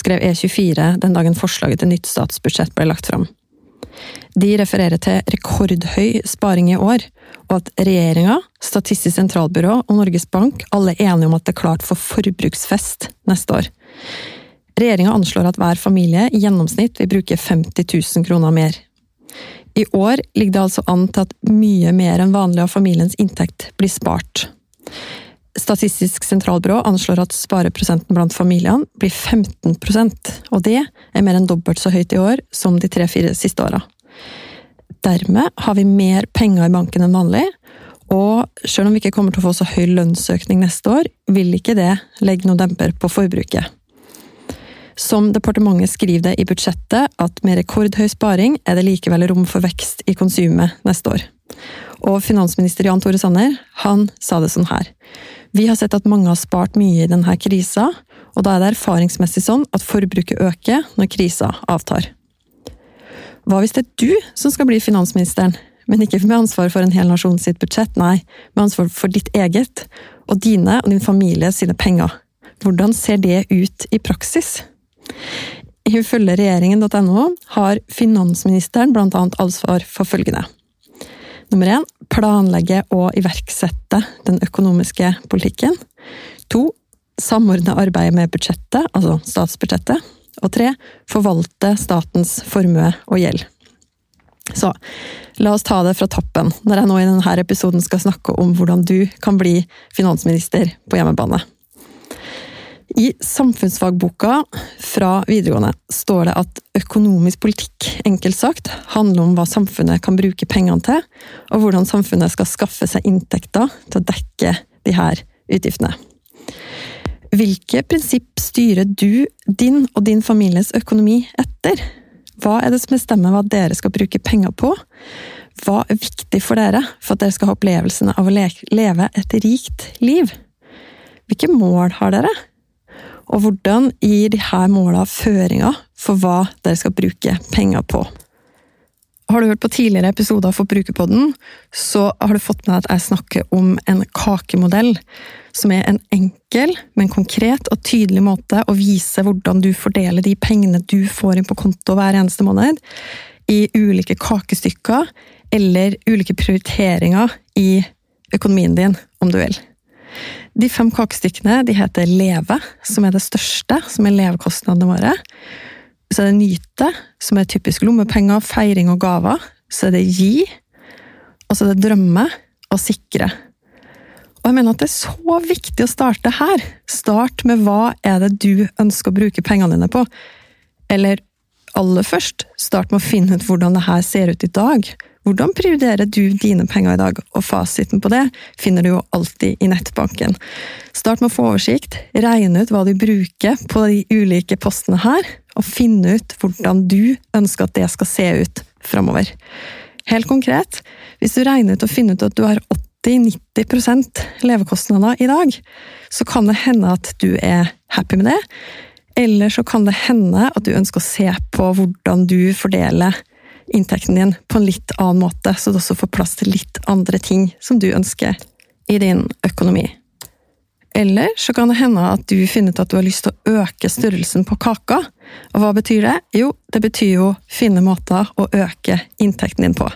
skrev E24 den dagen forslaget til nytt statsbudsjett ble lagt fram. De refererer til rekordhøy sparing i år, og at regjeringa, Statistisk sentralbyrå og Norges Bank alle er enige om at det er klart for forbruksfest neste år. Regjeringa anslår at hver familie i gjennomsnitt vil bruke 50 000 kroner mer. I år ligger det altså an til at mye mer enn vanlig av familiens inntekt blir spart. Statistisk sentralbyrå anslår at spareprosenten blant familiene blir 15% og det er mer enn dobbelt så høyt i år som de tre-fire siste åra. Dermed har vi mer penger i banken enn vanlig, og selv om vi ikke kommer til å få så høy lønnsøkning neste år, vil ikke det legge noen demper på forbruket. Som departementet skriver det i budsjettet, at med rekordhøy sparing er det likevel rom for vekst i konsumet neste år. Og finansminister Jan Tore Sanner, han sa det sånn her. Vi har sett at mange har spart mye i denne krisa, og da er det erfaringsmessig sånn at forbruket øker når krisa avtar. Hva hvis det er du som skal bli finansministeren, men ikke med ansvar for en hel nasjon sitt budsjett, nei, med ansvar for ditt eget, og dine og din familie sine penger? Hvordan ser det ut i praksis? Ifølge regjeringen.no har finansministeren annet ansvar for følgende. Nummer én planlegge og iverksette den økonomiske politikken. To samordne arbeidet med budsjettet, altså statsbudsjettet. Og tre forvalte statens formue og gjeld. Så la oss ta det fra toppen, når jeg nå i denne episoden skal snakke om hvordan du kan bli finansminister på hjemmebane. I samfunnsfagboka fra videregående står det at økonomisk politikk, enkelt sagt, handler om hva samfunnet kan bruke pengene til, og hvordan samfunnet skal skaffe seg inntekter til å dekke de her utgiftene. Hvilke prinsipp styrer du din og din families økonomi etter? Hva er det som bestemmer hva dere skal bruke penger på? Hva er viktig for dere for at dere skal ha opplevelsen av å leve et rikt liv? Hvilke mål har dere? Og hvordan gir disse målene føringer for hva dere skal bruke penger på? Har du hørt på tidligere episoder for Brukerpodden, så har du fått med at jeg snakker om en kakemodell, som er en enkel, men konkret og tydelig måte å vise hvordan du fordeler de pengene du får inn på konto hver eneste måned, i ulike kakestykker eller ulike prioriteringer i økonomien din, om du vil. De fem kakestykkene de heter Leve, som er det største, som er levekostnadene våre. Så er det Nyte, som er typisk lommepenger, feiring og gaver. Så er det Gi. Og så er det Drømme og Sikre. Og jeg mener at det er så viktig å starte her. Start med hva er det du ønsker å bruke pengene dine på. Eller aller først, start med å finne ut hvordan det her ser ut i dag. Hvordan prioriterer du dine penger i dag, og fasiten på det finner du jo alltid i nettbanken. Start med å få oversikt, regne ut hva du bruker på de ulike postene her, og finne ut hvordan du ønsker at det skal se ut framover. Helt konkret, hvis du regner ut og finner ut at du har 80-90 levekostnader i dag, så kan det hende at du er happy med det. Eller så kan det hende at du ønsker å se på hvordan du fordeler inntekten din på en litt annen måte, så du også får plass til litt andre ting som du ønsker i din økonomi. Eller så kan det hende at du finner ut at du har lyst til å øke størrelsen på kaka. Og hva betyr det? Jo, det betyr jo finne måter å øke inntekten din på.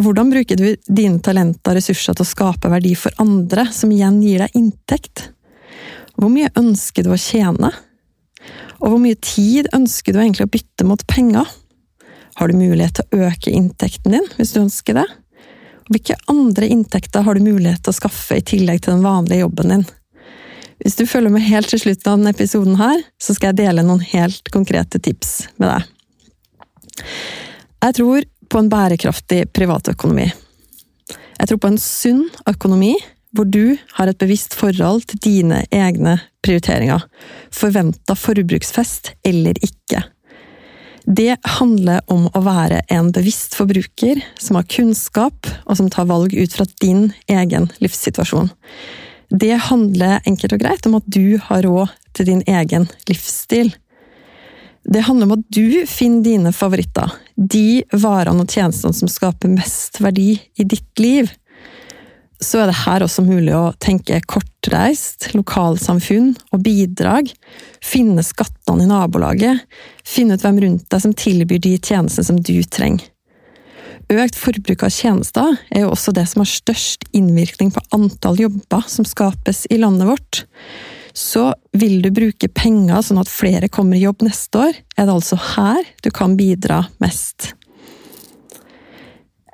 Hvordan bruker du dine talenter og ressurser til å skape verdi for andre, som igjen gir deg inntekt? Hvor mye ønsker du å tjene? Og hvor mye tid ønsker du egentlig å bytte mot penger? Har du mulighet til å øke inntekten din, hvis du ønsker det? Og Hvilke andre inntekter har du mulighet til å skaffe i tillegg til den vanlige jobben din? Hvis du følger med helt til slutten av denne episoden her, så skal jeg dele noen helt konkrete tips med deg. Jeg tror på en bærekraftig privatøkonomi. Jeg tror på en sunn økonomi hvor du har et bevisst forhold til dine egne prioriteringer. Forventa forbruksfest eller ikke. Det handler om å være en bevisst forbruker som har kunnskap, og som tar valg ut fra din egen livssituasjon. Det handler enkelt og greit om at du har råd til din egen livsstil. Det handler om at du finner dine favoritter, de varene og tjenestene som skaper mest verdi i ditt liv. Så er det her også mulig å tenke kortreist, lokalsamfunn og bidrag, finne skattene i nabolaget, finne ut hvem rundt deg som tilbyr de tjenestene som du trenger. Økt forbruk av tjenester er jo også det som har størst innvirkning på antall jobber som skapes i landet vårt. Så vil du bruke penger sånn at flere kommer i jobb neste år, er det altså her du kan bidra mest.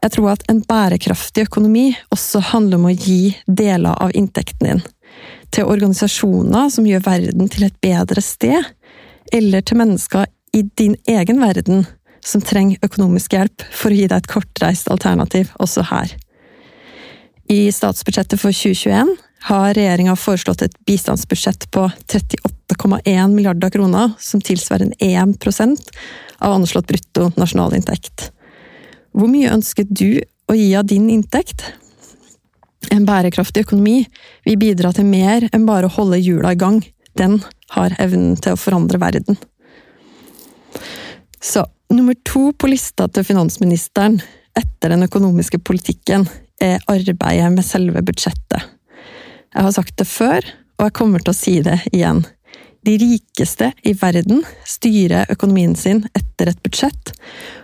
Jeg tror at en bærekraftig økonomi også handler om å gi deler av inntekten din til organisasjoner som gjør verden til et bedre sted, eller til mennesker i din egen verden som trenger økonomisk hjelp for å gi deg et kortreist alternativ også her. I statsbudsjettet for 2021 har regjeringa foreslått et bistandsbudsjett på 38,1 milliarder kroner, som tilsvarer 1% av anslått brutto nasjonalinntekt. Hvor mye ønsker du å gi av din inntekt? En bærekraftig økonomi vil bidra til mer enn bare å holde hjula i gang. Den har evnen til å forandre verden. Så nummer to på lista til finansministeren etter den økonomiske politikken er arbeidet med selve budsjettet. Jeg har sagt det før, og jeg kommer til å si det igjen. De rikeste i verden styrer økonomien sin etter et budsjett,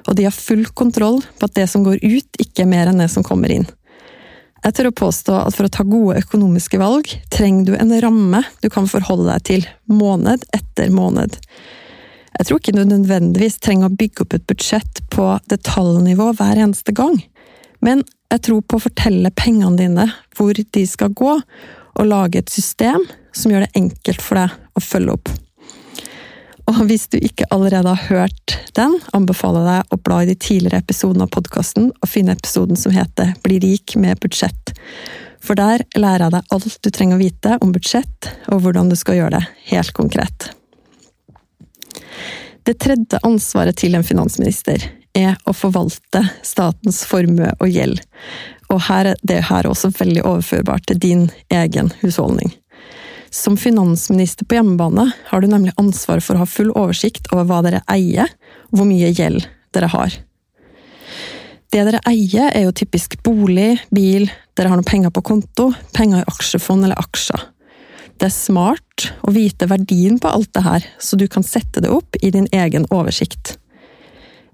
og de har full kontroll på at det som går ut, ikke er mer enn det som kommer inn. Jeg tør å påstå at for å ta gode økonomiske valg, trenger du en ramme du kan forholde deg til, måned etter måned. Jeg tror ikke du nødvendigvis trenger å bygge opp et budsjett på detaljnivå hver eneste gang, men jeg tror på å fortelle pengene dine hvor de skal gå, og lage et system som gjør det enkelt for deg å følge opp. Og hvis du ikke allerede har hørt den, anbefaler jeg deg å bla i de tidligere episodene av podkasten og finne episoden som heter Bli rik med budsjett. For der lærer jeg deg alt du trenger å vite om budsjett, og hvordan du skal gjøre det helt konkret. Det tredje ansvaret til en finansminister er å forvalte statens formue og gjeld, og her er det her også veldig overførbart til din egen husholdning. Som finansminister på hjemmebane har du nemlig ansvar for å ha full oversikt over hva dere eier, og hvor mye gjeld dere har. Det dere eier, er jo typisk bolig, bil, dere har noen penger på konto, penger i aksjefond eller aksjer. Det er smart å vite verdien på alt det her, så du kan sette det opp i din egen oversikt.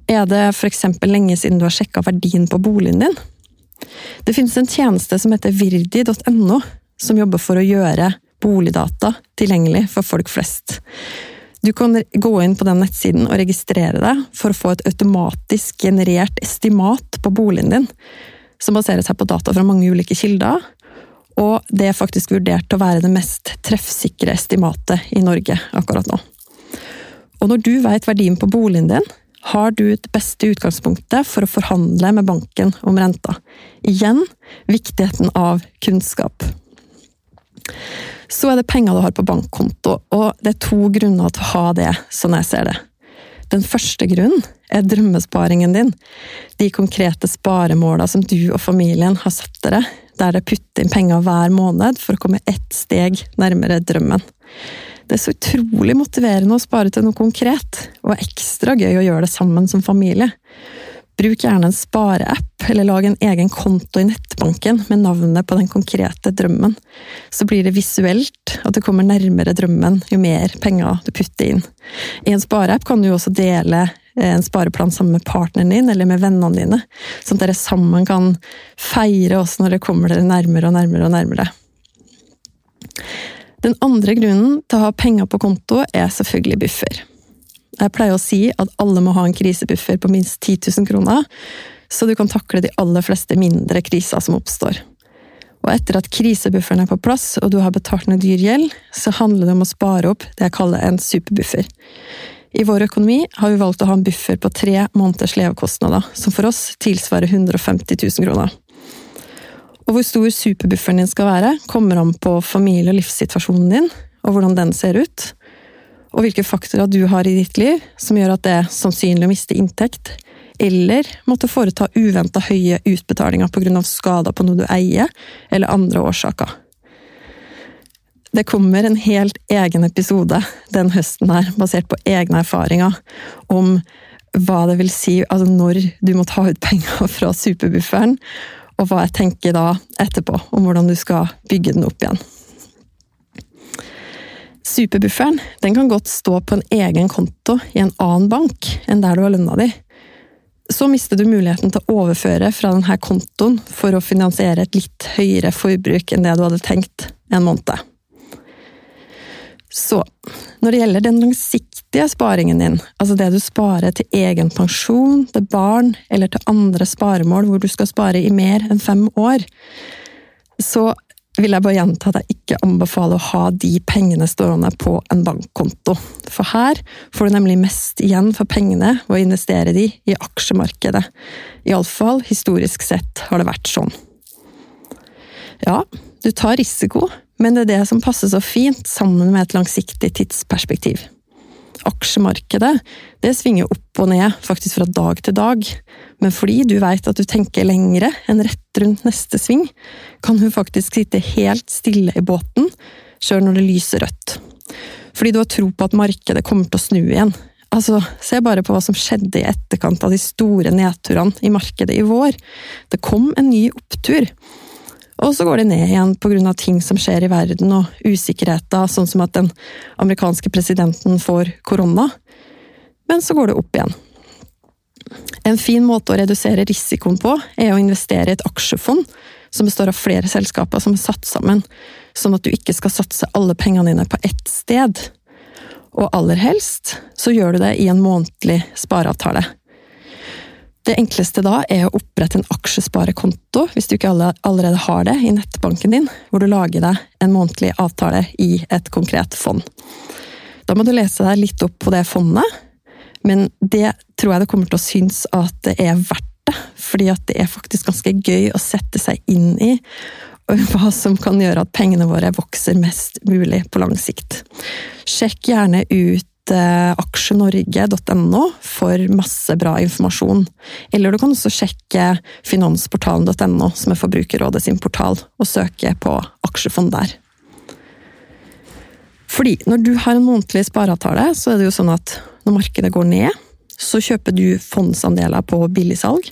Er det f.eks. lenge siden du har sjekka verdien på boligen din? Det finnes en tjeneste som heter virdi.no, som jobber for å gjøre boligdata tilgjengelig for folk flest. Du kan gå inn på den nettsiden og registrere deg for å få et automatisk generert estimat på boligen din, som baserer seg på data fra mange ulike kilder, og det er faktisk vurdert til å være det mest treffsikre estimatet i Norge akkurat nå. Og når du vet verdien på boligen din, har du det beste utgangspunktet for å forhandle med banken om renta. Igjen viktigheten av kunnskap. Så er det penger du har på bankkonto, og det er to grunner til å ha det, sånn jeg ser det. Den første grunnen er drømmesparingen din. De konkrete sparemåla som du og familien har satt dere, der dere putter inn penger hver måned for å komme ett steg nærmere drømmen. Det er så utrolig motiverende å spare til noe konkret, og ekstra gøy å gjøre det sammen som familie. Bruk gjerne en spareapp, eller lag en egen konto i nettbanken med navnet på den konkrete drømmen. Så blir det visuelt, at du kommer nærmere drømmen jo mer penger du putter inn. I en spareapp kan du også dele eh, en spareplan sammen med partneren din eller med vennene dine, sånn at dere sammen kan feire oss når dere kommer dere nærmere og nærmere og nærmere. Den andre grunnen til å ha penger på konto er selvfølgelig buffer. Jeg pleier å si at alle må ha en krisebuffer på minst 10 000 kroner, så du kan takle de aller fleste mindre kriser som oppstår. Og etter at krisebufferen er på plass og du har betalt ned dyr gjeld, så handler det om å spare opp det jeg kaller en superbuffer. I vår økonomi har vi valgt å ha en buffer på tre måneders levekostnader, som for oss tilsvarer 150 000 kroner. Og hvor stor superbufferen din skal være, kommer an på familie- og livssituasjonen din, og hvordan den ser ut. og hvilke faktorer du har i ditt liv som gjør at det er sannsynlig å miste inntekt, eller måtte foreta uventa høye utbetalinger pga. skader på noe du eier, eller andre årsaker. Det kommer en helt egen episode den høsten her, basert på egne erfaringer, om hva det vil si altså når du må ta ut penger fra superbufferen, og hva jeg tenker da etterpå om hvordan du skal bygge den opp igjen. Superbufferen den kan godt stå på en egen konto i en annen bank enn der du har lønna di. Så mister du muligheten til å overføre fra denne kontoen for å finansiere et litt høyere forbruk enn det du hadde tenkt en måned. Så når det gjelder den langsiktige sparingen din, altså det du sparer til egen pensjon, til barn eller til andre sparemål hvor du skal spare i mer enn fem år, så vil jeg bare gjenta at jeg ikke anbefaler å ha de pengene stående på en bankkonto. For her får du nemlig mest igjen for pengene ved å investere de i aksjemarkedet. Iallfall historisk sett har det vært sånn. Ja, du tar risiko, men det er det som passer så fint sammen med et langsiktig tidsperspektiv. Aksjemarkedet det svinger opp og ned, faktisk fra dag til dag, men fordi du vet at du tenker lengre enn rett rundt neste sving, kan du faktisk sitte helt stille i båten, sjøl når det lyser rødt. Fordi du har tro på at markedet kommer til å snu igjen. Altså, Se bare på hva som skjedde i etterkant av de store nedturene i markedet i vår. Det kom en ny opptur. Og så går det ned igjen pga. ting som skjer i verden og usikkerheter, sånn som at den amerikanske presidenten får korona. Men så går det opp igjen. En fin måte å redusere risikoen på, er å investere i et aksjefond som består av flere selskaper som er satt sammen, sånn at du ikke skal satse alle pengene dine på ett sted. Og aller helst så gjør du det i en månedlig spareavtale. Det enkleste da er å opprette en aksjesparekonto, hvis du ikke allerede har det, i nettbanken din, hvor du lager deg en månedlig avtale i et konkret fond. Da må du lese deg litt opp på det fondet, men det tror jeg det kommer til å synes at det er verdt det, fordi at det er faktisk ganske gøy å sette seg inn i hva som kan gjøre at pengene våre vokser mest mulig på lang sikt. Sjekk gjerne ut aksjenorge.no for masse bra informasjon. Eller du kan også sjekke finansportalen.no, som er Forbrukerrådet sin portal, og søke på aksjefond der. Fordi når du har en månedlig spareavtale, så er det jo sånn at når markedet går ned, så kjøper du fondsandeler på billigsalg.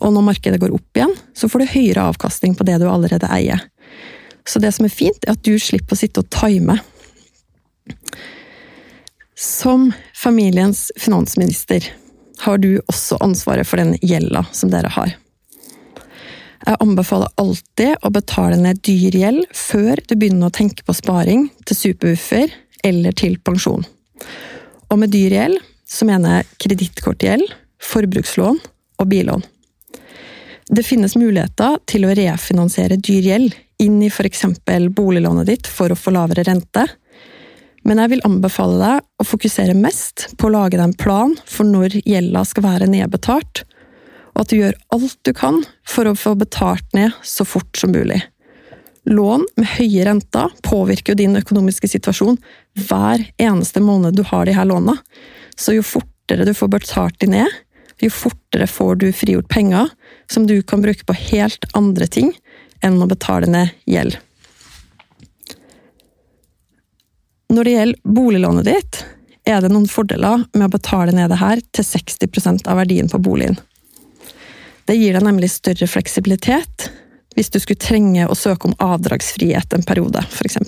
Og når markedet går opp igjen, så får du høyere avkastning på det du allerede eier. Så det som er fint, er at du slipper å sitte og time. Som familiens finansminister har du også ansvaret for den gjelda som dere har. Jeg anbefaler alltid å betale ned dyr gjeld før du begynner å tenke på sparing til superbuffer eller til pensjon. Og med dyr gjeld så mener jeg kredittkortgjeld, forbrukslån og billån. Det finnes muligheter til å refinansiere dyr gjeld inn i f.eks. boliglånet ditt for å få lavere rente, men jeg vil anbefale deg å fokusere mest på å lage deg en plan for når gjelda skal være nedbetalt, og at du gjør alt du kan for å få betalt ned så fort som mulig. Lån med høye renter påvirker jo din økonomiske situasjon hver eneste måned du har de her låna, så jo fortere du får betalt de ned, jo fortere får du frigjort penger som du kan bruke på helt andre ting enn å betale ned gjeld. Når det gjelder boliglånet ditt, er det noen fordeler med å betale ned det her til 60% av verdien på boligen. Det gir deg nemlig større fleksibilitet hvis du skulle trenge å søke om avdragsfrihet en periode, f.eks.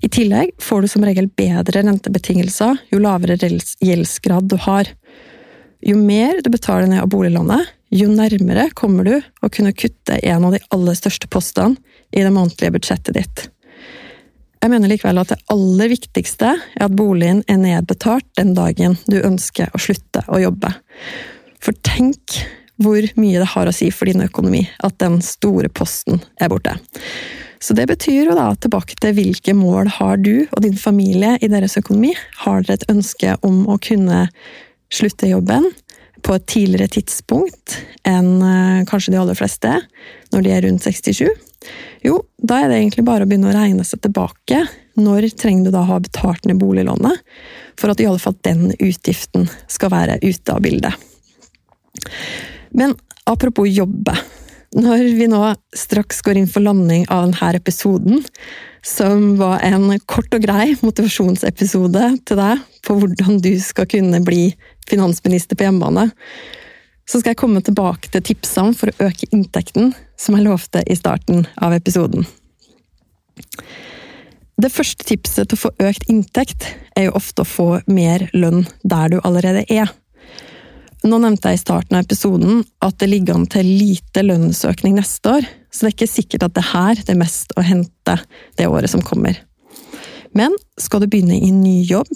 I tillegg får du som regel bedre rentebetingelser jo lavere gjeldsgrad du har. Jo mer du betaler ned av boliglånet, jo nærmere kommer du å kunne kutte en av de aller største postene i det månedlige budsjettet ditt. Jeg mener likevel at det aller viktigste er at boligen er nedbetalt den dagen du ønsker å slutte å jobbe. For tenk hvor mye det har å si for din økonomi at den store posten er borte. Så det betyr jo da tilbake til hvilke mål har du og din familie i deres økonomi? Har dere et ønske om å kunne slutte jobben på et tidligere tidspunkt enn eh, kanskje de aller fleste, når de er rundt 67? Jo, da er det egentlig bare å begynne å regne seg tilbake når trenger du da ha betalt ned boliglånet for at i alle fall den utgiften skal være ute av bildet. Men apropos jobbe. Når vi nå straks går inn for landing av denne episoden, som var en kort og grei motivasjonsepisode til deg på hvordan du skal kunne bli finansminister på hjemmebane, så skal jeg komme tilbake til tipsene for å øke inntekten, som jeg lovte i starten av episoden. Det første tipset til å få økt inntekt, er jo ofte å få mer lønn der du allerede er. Nå nevnte jeg i starten av episoden at det ligger an til lite lønnsøkning neste år, så det er ikke sikkert at det her det er mest å hente det året som kommer. Men skal du begynne i ny jobb,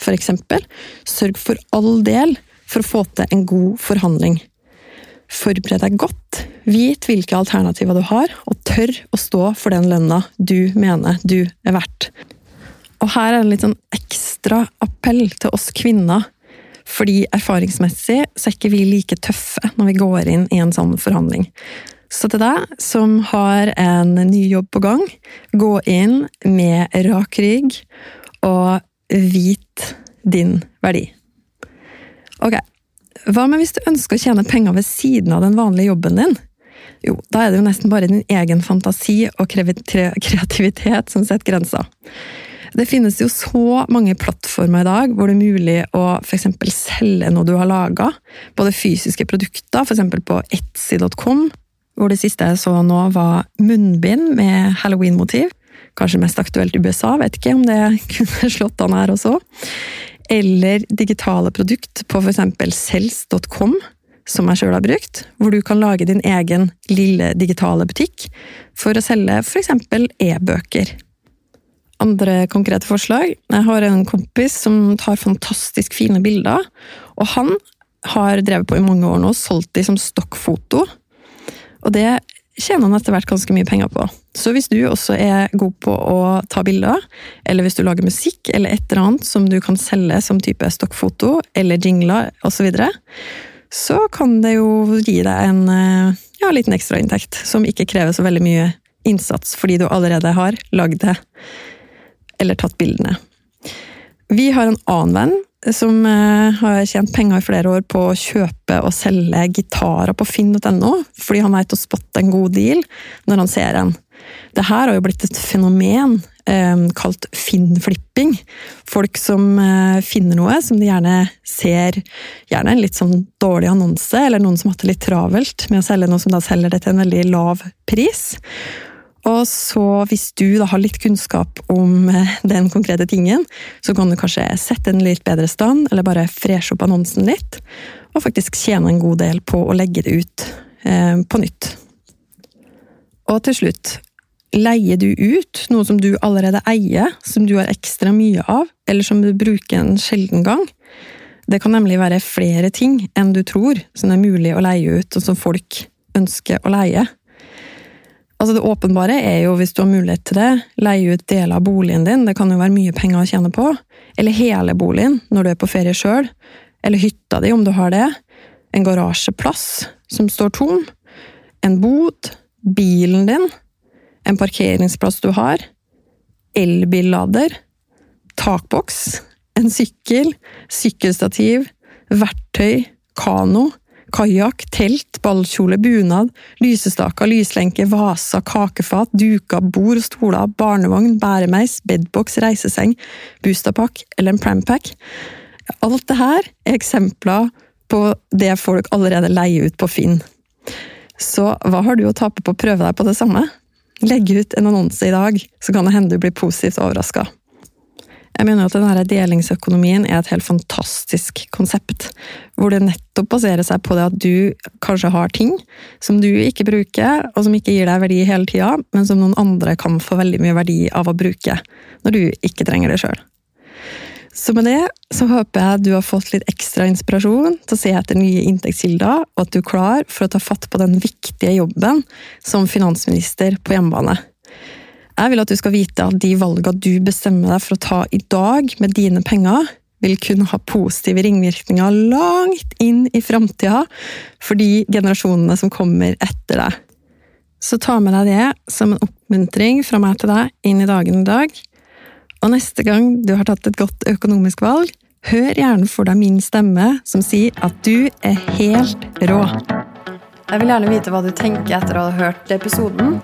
for eksempel, sørg for all del for å få til en god forhandling. Forbered deg godt, vit hvilke alternativer du har, og tør å stå for den lønna du mener du er verdt. Og her er det litt sånn ekstra appell til oss kvinner fordi erfaringsmessig så er ikke vi like tøffe når vi går inn i en sånn forhandling. Så til deg som har en ny jobb på gang, gå inn med rak rygg og vit din verdi. Ok, hva med hvis du ønsker å tjene penger ved siden av den vanlige jobben din? Jo, da er det jo nesten bare din egen fantasi og kreativitet som setter grenser. Det finnes jo så mange plattformer i dag hvor det er mulig å f.eks. selge noe du har laga. Både fysiske produkter, f.eks. på etsy.com, hvor det siste jeg så nå var munnbind med halloween-motiv. Kanskje mest aktuelt i USA, vet ikke om det kunne slått an her også. Eller digitale produkt på f.eks. sels.com, som jeg sjøl har brukt, hvor du kan lage din egen lille digitale butikk for å selge f.eks. e-bøker andre konkrete forslag. Jeg har en kompis som tar fantastisk fine bilder, og han har drevet på i mange år nå, solgt de som stokkfoto. Og det tjener han etter hvert ganske mye penger på. Så hvis du også er god på å ta bilder, eller hvis du lager musikk eller et eller annet som du kan selge som type stokkfoto, eller jingler osv., så, videre, så kan det jo gi deg en ja, liten ekstrainntekt som ikke krever så veldig mye innsats, fordi du allerede har lagd det eller tatt bildene. Vi har en annen venn som eh, har tjent penger i flere år på å kjøpe og selge gitarer på finn.no, fordi han veit å spotte en god deal når han ser en. Det her har jo blitt et fenomen eh, kalt finnflipping. Folk som eh, finner noe som de gjerne ser gjerne en litt sånn dårlig annonse, eller noen som har hatt det litt travelt med å selge noe som da selger det til en veldig lav pris. Og så, hvis du da har litt kunnskap om eh, den konkrete tingen, så kan du kanskje sette den litt bedre stand, eller bare freshe opp annonsen litt, og faktisk tjene en god del på å legge det ut eh, på nytt. Og til slutt, leier du ut noe som du allerede eier, som du har ekstra mye av, eller som du bruker en sjelden gang? Det kan nemlig være flere ting enn du tror som er mulig å leie ut, og som folk ønsker å leie. Altså Det åpenbare er jo, hvis du har mulighet til det, leie ut deler av boligen din, det kan jo være mye penger å tjene på. Eller hele boligen, når du er på ferie sjøl. Eller hytta di, om du har det. En garasjeplass som står tom. En bod. Bilen din. En parkeringsplass du har. Elbillader. Takboks. En sykkel. Sykkelstativ. Verktøy. Kano kajakk, telt, ballkjole, bunad, lysestaker, lyslenke, vaser, kakefat, duker, bord og stoler, barnevogn, bæremeis, bedboks, reiseseng, boosterpack eller en prampack. Alt det her er eksempler på det folk allerede leier ut på Finn. Så hva har du å tape på å prøve deg på det samme? Legg ut en annonse i dag, så kan det hende du blir positivt overraska. Jeg mener at denne delingsøkonomien er et helt fantastisk konsept, hvor det nettopp baserer seg på det at du kanskje har ting som du ikke bruker, og som ikke gir deg verdi hele tida, men som noen andre kan få veldig mye verdi av å bruke, når du ikke trenger det sjøl. Så med det så håper jeg du har fått litt ekstra inspirasjon til å se etter nye inntektskilder, og at du er klar for å ta fatt på den viktige jobben som finansminister på hjemmebane. Jeg vil at du skal vite at de valgene du bestemmer deg for å ta i dag med dine penger, vil kunne ha positive ringvirkninger langt inn i framtida for de generasjonene som kommer etter deg. Så ta med deg det som en oppmuntring fra meg til deg inn i dagen i dag. Og neste gang du har tatt et godt økonomisk valg, hør gjerne for deg min stemme som sier at du er helt rå. Jeg vil gjerne vite hva du tenker etter å ha hørt episoden.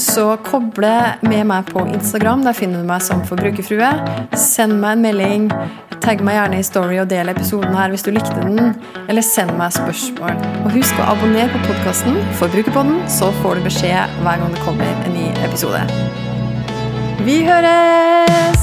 Så koble med meg på Instagram. Der finner du meg som forbrukerfrue. Send meg en melding. Tagg meg gjerne i Story og del episoden her hvis du likte den. Eller send meg spørsmål. Og husk å abonnere på podkasten Forbrukerpodden, så får du beskjed hver gang det kommer en ny episode. Vi høres!